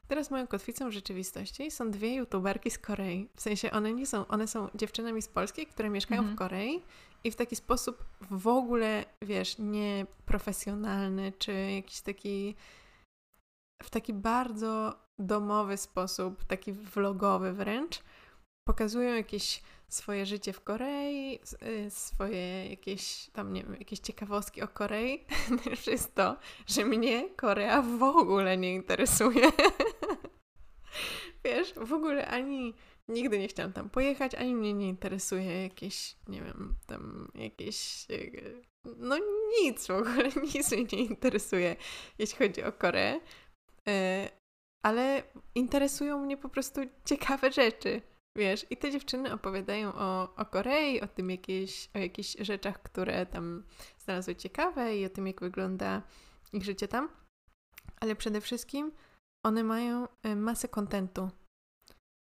Teraz moją kotwicą rzeczywistości są dwie youtuberki z Korei. W sensie one nie są, one są dziewczynami z Polski, które mieszkają mhm. w Korei i w taki sposób w ogóle, wiesz, nieprofesjonalny, czy jakiś taki w taki bardzo domowy sposób, taki vlogowy wręcz, pokazują jakieś swoje życie w Korei, y, swoje jakieś tam, nie wiem, jakieś ciekawostki o Korei. <laughs> Najlepsze jest to, że mnie Korea w ogóle nie interesuje. <laughs> Wiesz, w ogóle ani nigdy nie chciałam tam pojechać, ani mnie nie interesuje jakieś, nie wiem, tam jakieś. Y, no nic w ogóle, <laughs> nic mnie nie interesuje, jeśli chodzi o Koreę. Y, ale interesują mnie po prostu ciekawe rzeczy. Wiesz, i te dziewczyny opowiadają o, o Korei, o tym jakieś, o jakichś rzeczach, które tam znalazły ciekawe i o tym, jak wygląda ich życie tam. Ale przede wszystkim one mają y, masę kontentu.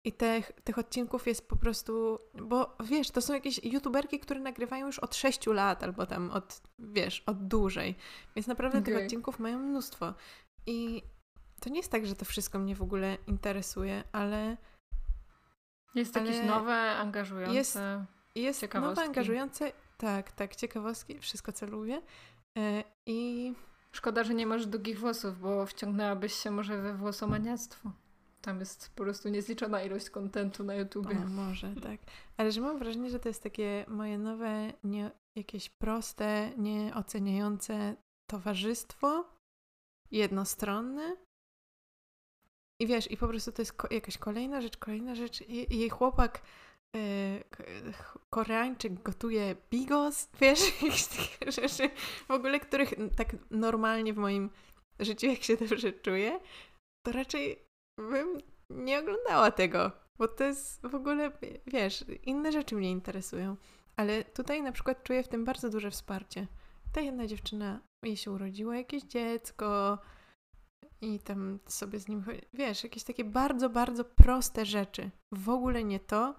I tych, tych odcinków jest po prostu, bo wiesz, to są jakieś youtuberki, które nagrywają już od 6 lat albo tam od, wiesz, od dłużej. Więc naprawdę okay. tych odcinków mają mnóstwo. I to nie jest tak, że to wszystko mnie w ogóle interesuje, ale jest jakieś nowe, angażujące. Jest, jest nowe, angażujące. Tak, tak, ciekawostki, wszystko co lubię. E, I. Szkoda, że nie masz długich włosów, bo wciągnęłabyś się może we włosomaniactwo. Tam jest po prostu niezliczona ilość kontentu na YouTubie. O, może, tak. Ale że mam wrażenie, że to jest takie moje nowe, nie, jakieś proste, nieoceniające towarzystwo jednostronne, i wiesz, i po prostu to jest ko jakaś kolejna rzecz, kolejna rzecz. I, jej chłopak Koreańczyk gotuje bigos, <laughs> wiesz, jakieś takie rzeczy w ogóle, których tak normalnie w moim życiu, jak się dobrze czuję, to raczej bym nie oglądała tego, bo to jest w ogóle, wiesz, inne rzeczy mnie interesują. Ale tutaj na przykład czuję w tym bardzo duże wsparcie. Ta jedna dziewczyna, jej się urodziło jakieś dziecko, i tam sobie z nim, wiesz, jakieś takie bardzo, bardzo proste rzeczy. W ogóle nie to,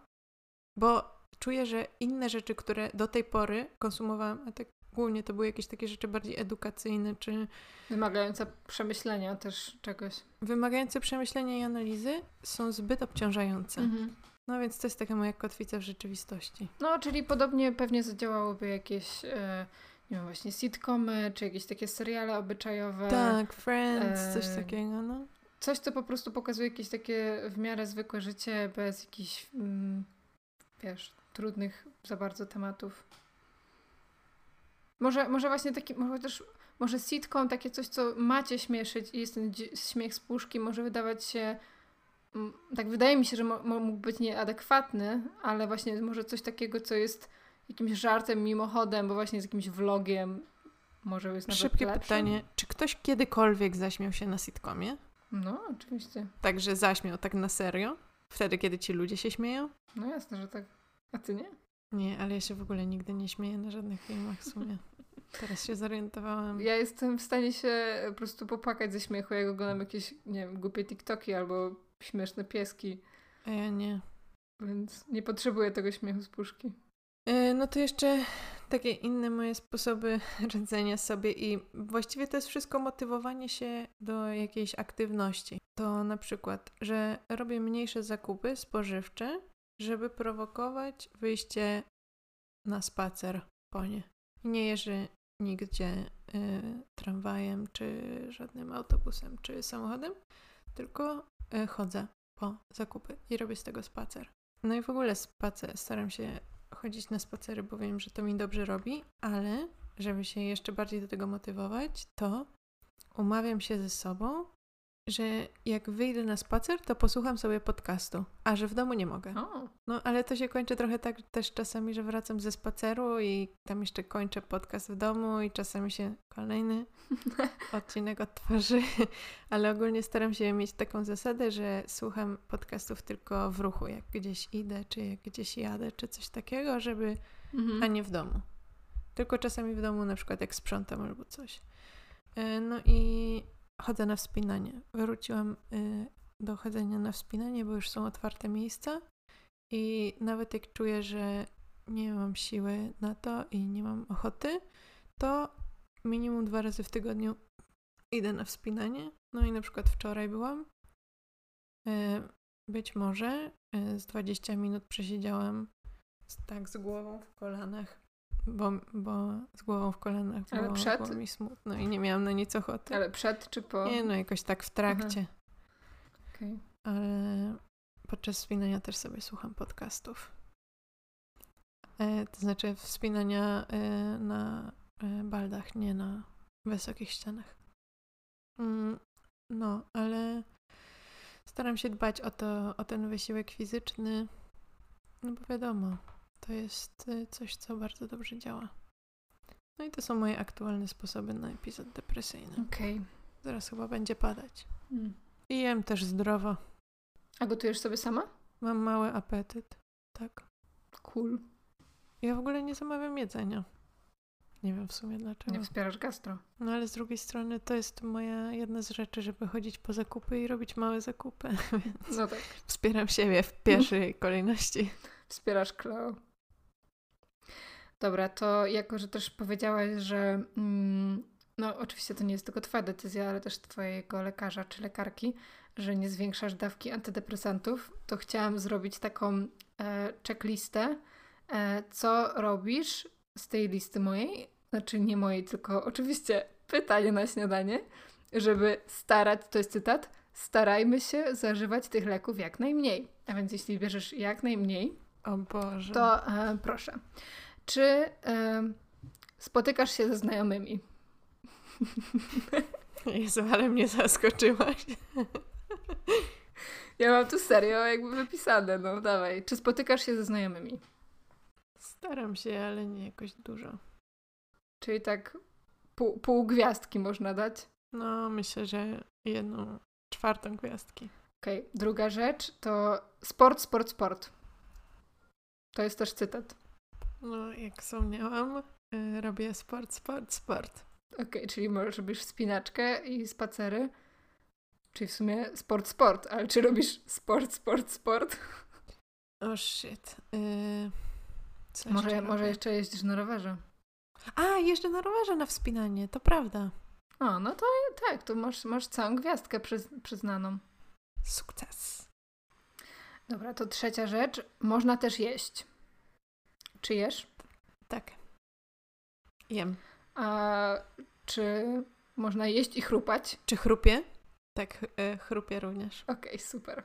bo czuję, że inne rzeczy, które do tej pory konsumowałam, a tak głównie to były jakieś takie rzeczy bardziej edukacyjne, czy... Wymagające przemyślenia też czegoś. Wymagające przemyślenia i analizy są zbyt obciążające. Mhm. No więc to jest taka moja kotwica w rzeczywistości. No, czyli podobnie pewnie zadziałałoby jakieś... Yy nie wiem, właśnie sitcomy, czy jakieś takie seriale obyczajowe. Tak, Friends, e... coś takiego, no. Coś, co po prostu pokazuje jakieś takie w miarę zwykłe życie, bez jakichś, mm, wiesz, trudnych za bardzo tematów. Może, może właśnie taki, może też, może sitcom, takie coś, co macie śmieszyć i jest ten śmiech z puszki, może wydawać się, tak wydaje mi się, że mógł być nieadekwatny, ale właśnie może coś takiego, co jest jakimś żartem mimochodem, bo właśnie z jakimś vlogiem może jest nawet Szybkie pytanie, czy ktoś kiedykolwiek zaśmiał się na sitcomie? No, oczywiście. Także zaśmiał tak na serio? Wtedy, kiedy ci ludzie się śmieją? No jasne, że tak. A ty nie? Nie, ale ja się w ogóle nigdy nie śmieję na żadnych filmach w sumie. <laughs> Teraz się zorientowałam. Ja jestem w stanie się po prostu popłakać ze śmiechu, jak oglądam jakieś, nie wiem, głupie TikToki albo śmieszne pieski. A ja nie. Więc nie potrzebuję tego śmiechu z puszki. E, no to jeszcze takie inne moje sposoby <laughs> radzenia sobie i właściwie to jest wszystko motywowanie się do jakiejś aktywności. To na przykład, że robię mniejsze zakupy spożywcze, żeby prowokować wyjście na spacer po nie. Nie jeżdżę nigdzie y, tramwajem, czy żadnym autobusem, czy samochodem, tylko y, chodzę po zakupy i robię z tego spacer. No i w ogóle spacer, staram się chodzić na spacery, bo wiem, że to mi dobrze robi, ale żeby się jeszcze bardziej do tego motywować, to umawiam się ze sobą, że jak wyjdę na spacer, to posłucham sobie podcastu, a że w domu nie mogę. O. No ale to się kończy trochę tak też czasami, że wracam ze spaceru i tam jeszcze kończę podcast w domu i czasami się kolejny <laughs> odcinek odtworzy, <laughs> ale ogólnie staram się mieć taką zasadę, że słucham podcastów tylko w ruchu, jak gdzieś idę, czy jak gdzieś jadę, czy coś takiego, żeby, mhm. a nie w domu. Tylko czasami w domu, na przykład jak sprzątam albo coś. E, no i chodzę na wspinanie. Wróciłam y, do chodzenia na wspinanie, bo już są otwarte miejsca i nawet jak czuję, że nie mam siły na to i nie mam ochoty, to minimum dwa razy w tygodniu idę na wspinanie. No i na przykład wczoraj byłam E, być może e, z 20 minut przesiedziałam tak z głową w kolanach, bo, bo z głową w kolanach Ale było, przed? było mi smutno i nie miałam na nic ochoty. Ale przed czy po? Nie no, jakoś tak w trakcie. Okej. Ale podczas wspinania też sobie słucham podcastów. E, to znaczy wspinania e, na e, baldach, nie na wysokich ścianach. Mm, no, ale staram się dbać o, to, o ten wysiłek fizyczny, no bo wiadomo, to jest e, coś, co bardzo dobrze działa. No i to są moje aktualne sposoby na epizod depresyjny. Okej. Zaraz chyba będzie padać. Mm. I jem też zdrowo. A gotujesz sobie sama? Mam mały apetyt. Tak. Cool. Ja w ogóle nie zamawiam jedzenia. Nie wiem w sumie dlaczego. Nie wspierasz gastro. No ale z drugiej strony to jest moja jedna z rzeczy, żeby chodzić po zakupy i robić małe zakupy. <laughs> Więc No tak. wspieram siebie w pierwszej kolejności. Wspierasz Kleo. Dobra, to jako, że też powiedziałaś, że mm, no oczywiście to nie jest tylko twoja decyzja, ale też twojego lekarza czy lekarki, że nie zwiększasz dawki antydepresantów, to chciałam zrobić taką e, checklistę, e, co robisz z tej listy mojej, znaczy nie mojej, tylko oczywiście pytanie na śniadanie, żeby starać, to jest cytat, starajmy się zażywać tych leków jak najmniej. A więc jeśli bierzesz jak najmniej, O Boże. to e, proszę. Czy e, spotykasz się ze znajomymi? <laughs> Jezu, ale mnie zaskoczyłaś. Ja mam tu serio jakby wypisane, no dawaj. Czy spotykasz się ze znajomymi? Staram się, ale nie jakoś dużo. Czyli tak pół, pół gwiazdki można dać. No, myślę, że jedną czwartą gwiazdki. Okej, druga rzecz to sport, sport, sport. To jest też cytat. No, jak wspomniałam, y, robię sport, sport, sport. Okej, czyli możesz robisz spinaczkę i spacery. Czyli w sumie sport, sport, ale czy robisz sport, sport, sport? O shit. Y, co Może, jeszcze może robię? jeszcze jeździsz na rowerze. A, jeżdżę na rowerze na wspinanie, to prawda. O, no to tak, to masz, masz całą gwiazdkę przyz, przyznaną. Sukces. Dobra, to trzecia rzecz. Można też jeść. Czy jesz? Tak. Jem. A czy można jeść i chrupać? Czy chrupię? Tak, y, chrupię również. Okej, super.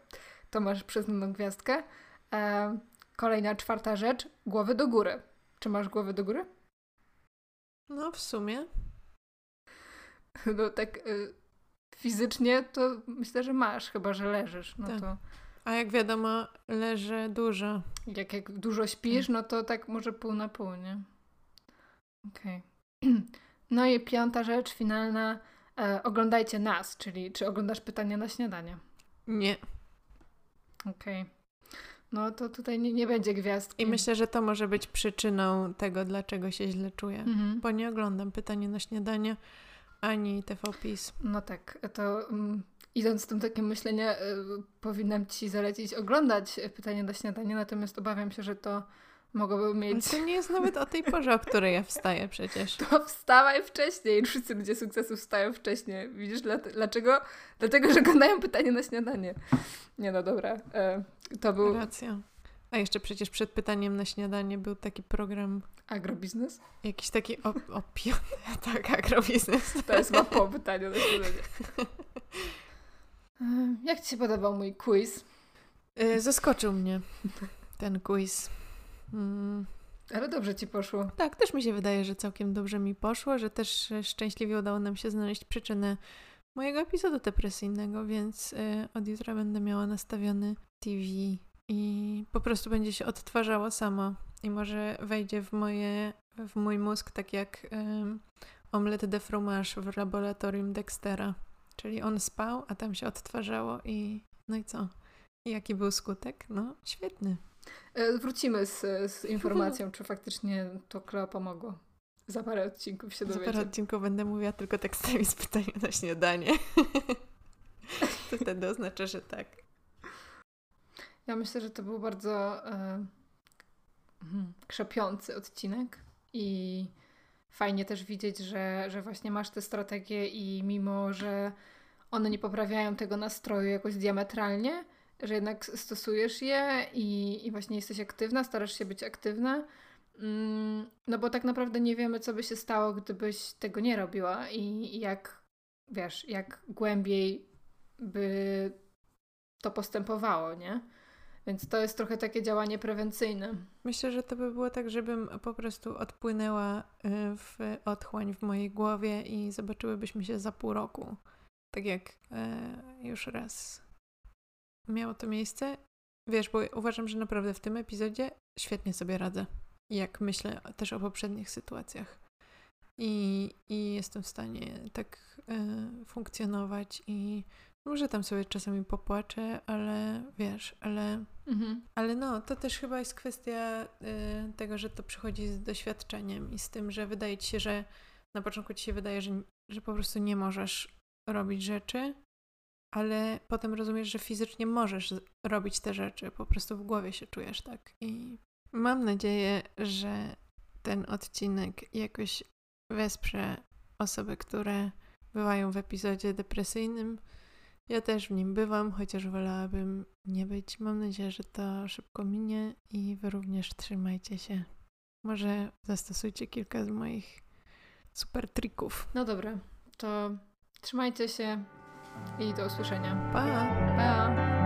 To masz przyznaną gwiazdkę. E, kolejna, czwarta rzecz. Głowy do góry. Czy masz głowę do góry? No, w sumie. No tak y, fizycznie to myślę, że masz, chyba że leżysz. No Tak. to A jak wiadomo, leżę dużo. jak, jak dużo śpisz, no to tak może pół na pół, nie? Okej. <clears throat> No i piąta rzecz, finalna. E, oglądajcie nas, czyli czy oglądasz pytania na śniadanie? Nie. Okej. No to tutaj nie, nie będzie gwiazdki. I myślę, że to może być przyczyną tego, dlaczego się źle czuję. Mhm. Bo nie oglądam pytania na śniadanie ani TVPiS. No tak, to mm, idąc z tym takim myśleniem, y, powinnam ci zalecić oglądać pytanie na śniadanie, natomiast obawiam się, że to mogłoby mieć. to nie jest nawet o tej porze, o której ja wstaję przecież. <laughs> To wstawaj wcześniej. Wszyscy ludzie sukcesu wstają wcześniej. Widzisz, dla, dlaczego? Dlatego, że oglądają pytanie na śniadanie. Nie no, dobra. E, to był Racja. A jeszcze przecież przed pytaniem na śniadanie był taki program, agrobiznes. jakiś taki o, o <laughs> tak, agrobiznes. To jest chyba po pytaniu na śniadanie. <laughs> E, Jak ci się podobał mój quiz? Y, Zaskoczył mnie <laughs> ten quiz. Mm, Ale dobrze ci poszło. tak, też mi się wydaje, że całkiem dobrze mi poszło, że też e, szczęśliwie udało nam się znaleźć przyczynę mojego epizodu depresyjnego, więc y, od jutra będę miała nastawiony TV i po prostu będzie się odtwarzało samo i może wejdzie w, moje, w mój mózg tak jak um, omlet de fromage w laboratorium Dextera. Czyli on spał, a tam się odtwarzało i no i co? I jaki był skutek? No, świetny. E, Wrócimy z, z <laughs> informacją, czy faktycznie to Kleo pomogło. Za parę odcinków się Za parę dowiecie. odcinków będę mówiła tylko tekstami z pytania na śniadanie. <laughs> to wtedy oznacza, że tak. Ja myślę, że to był bardzo e, mhm, krzepiący odcinek i fajnie też widzieć, że, że właśnie masz tę strategię i mimo, że one nie poprawiają tego nastroju jakoś diametralnie, że jednak stosujesz je i, i właśnie jesteś aktywna, starasz się być aktywna. Mm, no bo tak naprawdę nie wiemy, co by się stało, gdybyś tego nie robiła i jak, wiesz, jak głębiej by to postępowało, nie? Więc to jest trochę takie działanie prewencyjne. Myślę, że to by było tak, żebym po prostu odpłynęła y, w otchłań w mojej głowie i zobaczyłybyśmy się za pół roku. Tak jak y, już raz miało to miejsce. Wiesz, bo uważam, że naprawdę w tym epizodzie świetnie sobie radzę. Jak myślę też o poprzednich sytuacjach. I, i jestem w stanie tak y, funkcjonować i może tam sobie czasami popłaczę, ale wiesz, ale, mhm. ale no, to też chyba jest kwestia y, tego, że to przychodzi z doświadczeniem i z tym, że wydaje ci się, że na początku ci się wydaje, że, że po prostu nie możesz robić rzeczy, ale potem rozumiesz, że fizycznie możesz robić te rzeczy, po prostu w głowie się czujesz tak. I mam nadzieję, że ten odcinek jakoś wesprze osoby, które bywają w epizodzie depresyjnym ja też w nim bywam, chociaż wolałabym nie być. Mam nadzieję, że to szybko minie i wy również trzymajcie się. Może zastosujcie kilka z moich super trików. No dobra, to trzymajcie się i do usłyszenia. Pa! Pa!